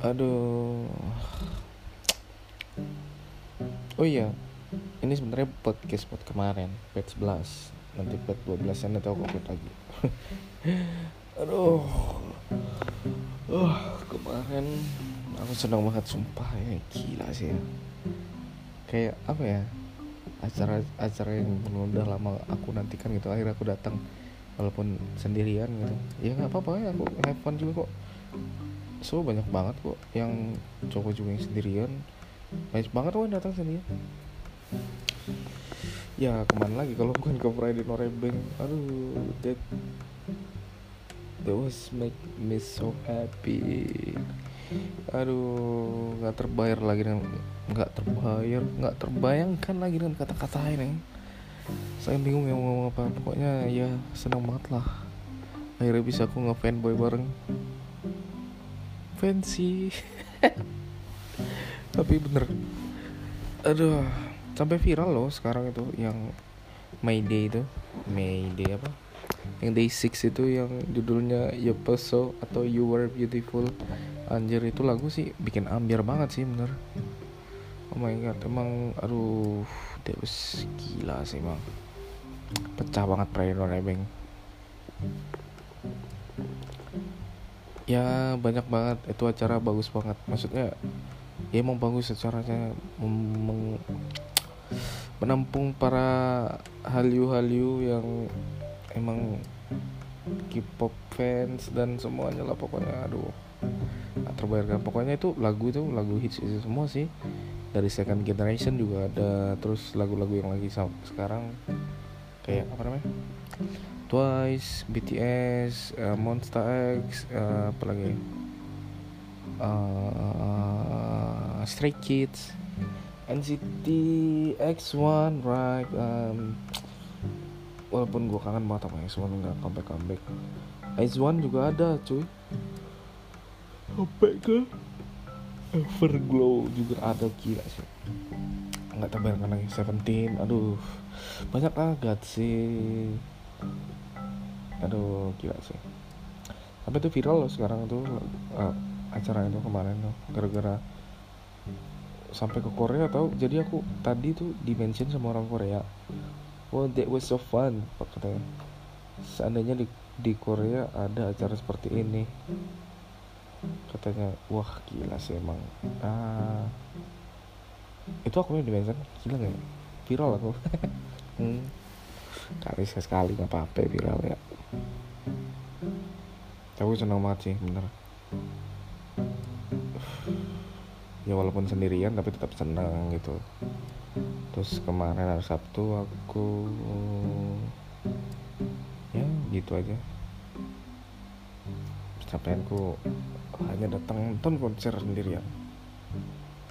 aduh. Oh iya ini sebenarnya podcast buat kemarin pet 11 nanti pet 12 nya nanti aku upload lagi. Aduh. Uh, kemarin aku senang banget sumpah ya gila sih ya. Kayak apa ya acara acara yang udah lama aku nantikan gitu akhirnya aku datang walaupun sendirian gitu. Ya nggak apa-apa ya aku have juga kok so banyak banget kok yang cowok juga yang sendirian. Banyak banget kok yang datang sendirian. Ya ke mana lagi kalau bukan ke Friday Norebeng aduh that that was make me so happy. Aduh nggak terbayar lagi dengan nggak terbayar nggak terbayangkan lagi dengan kata-kata ini. Saya bingung yang ngomong apa. Pokoknya ya senang banget lah. Akhirnya bisa aku nge-fanboy bareng fancy tapi bener. Aduh sampai viral loh sekarang itu yang Mayday itu. Mayday apa? Yang Day 6 itu yang judulnya You So atau You Were Beautiful. Anjir itu lagu sih bikin ambiar banget sih bener. Oh my god emang aduh Deus gila sih emang. Pecah banget perayaan Nebeng ya banyak banget. Itu acara bagus banget. Maksudnya ya emang bagus acaranya. Menampung para hallyu-hallyu yang emang K-pop fans dan semuanya lah pokoknya. Aduh terbayarkan pokoknya itu lagu itu lagu hits itu semua sih. Dari second generation juga ada. Terus lagu-lagu yang lagi sekarang kayak apa namanya Twice, BTS, uh, Monster X, uh, apa lagi? Uh, Stray Kids, NCT X1, right? Um, walaupun gue kangen banget sama X1 nggak comeback comeback. X1 juga ada, cuy. Sampai ke Everglow juga ada gila sih. Nggak terbayangkan lagi Seventeen, aduh banyak banget sih aduh gila sih. Tapi itu viral loh sekarang tuh uh, acara itu kemarin tuh gara-gara sampai ke Korea tau. Jadi aku tadi tuh dimention sama orang Korea. Oh that was so fun katanya. Seandainya di di Korea ada acara seperti ini. Katanya wah gila sih emang. Ah. Itu aku yang dimention gila gak ya? viral aku. Hmm. kali sekali nggak apa-apa viral ya aku senang banget sih bener. Ya walaupun sendirian tapi tetap senang gitu. Terus kemarin hari Sabtu aku ya gitu aja. Capaianku hanya datang nonton konser sendirian.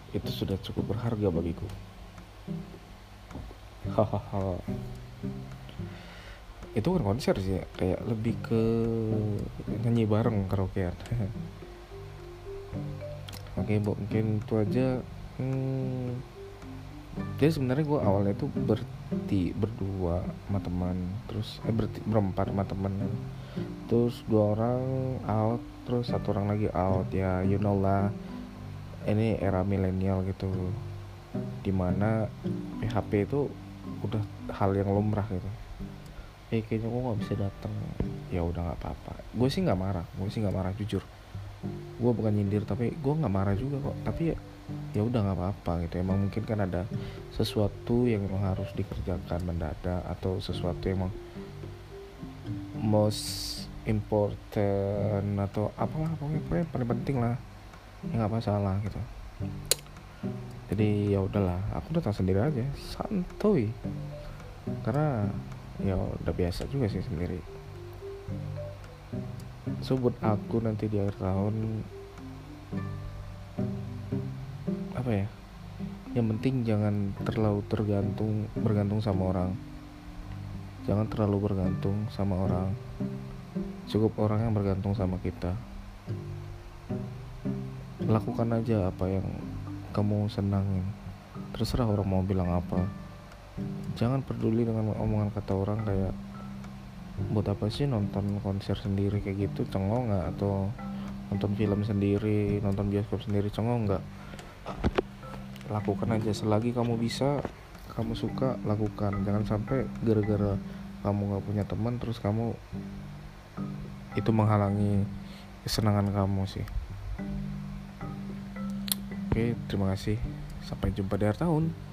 Itu sudah cukup berharga bagiku. Hahaha itu kan konser sih kayak lebih ke nyanyi bareng karaokean. Oke bu mungkin itu aja. Hmm, jadi sebenarnya gue awalnya itu berti berdua sama teman terus eh berti berempat sama teman. Terus dua orang out terus satu orang lagi out. Ya you know lah ini era milenial gitu. Di mana PHP itu udah hal yang lumrah gitu eh kayaknya gue nggak bisa datang ya udah nggak apa-apa. Gue sih nggak marah. Gue sih nggak marah jujur. Gue bukan nyindir tapi gue nggak marah juga kok. Tapi ya ya udah nggak apa-apa gitu. Emang mungkin kan ada sesuatu yang emang harus dikerjakan mendadak atau sesuatu yang emang most important atau apalah pokoknya paling penting lah. Ya nggak masalah gitu. Jadi ya udahlah. Aku datang sendiri aja. Santuy. Karena ya udah biasa juga sih sendiri. So aku nanti di akhir tahun apa ya? Yang penting jangan terlalu tergantung bergantung sama orang. Jangan terlalu bergantung sama orang. Cukup orang yang bergantung sama kita. Lakukan aja apa yang kamu senangin. Terserah orang mau bilang apa jangan peduli dengan omongan kata orang kayak buat apa sih nonton konser sendiri? Kayak gitu cengong nggak? Atau nonton film sendiri nonton bioskop sendiri congok nggak? Lakukan aja. Selagi kamu bisa kamu suka lakukan. Jangan sampai gara-gara kamu nggak punya teman terus kamu itu menghalangi kesenangan kamu sih. Oke terima kasih. Sampai jumpa di akhir tahun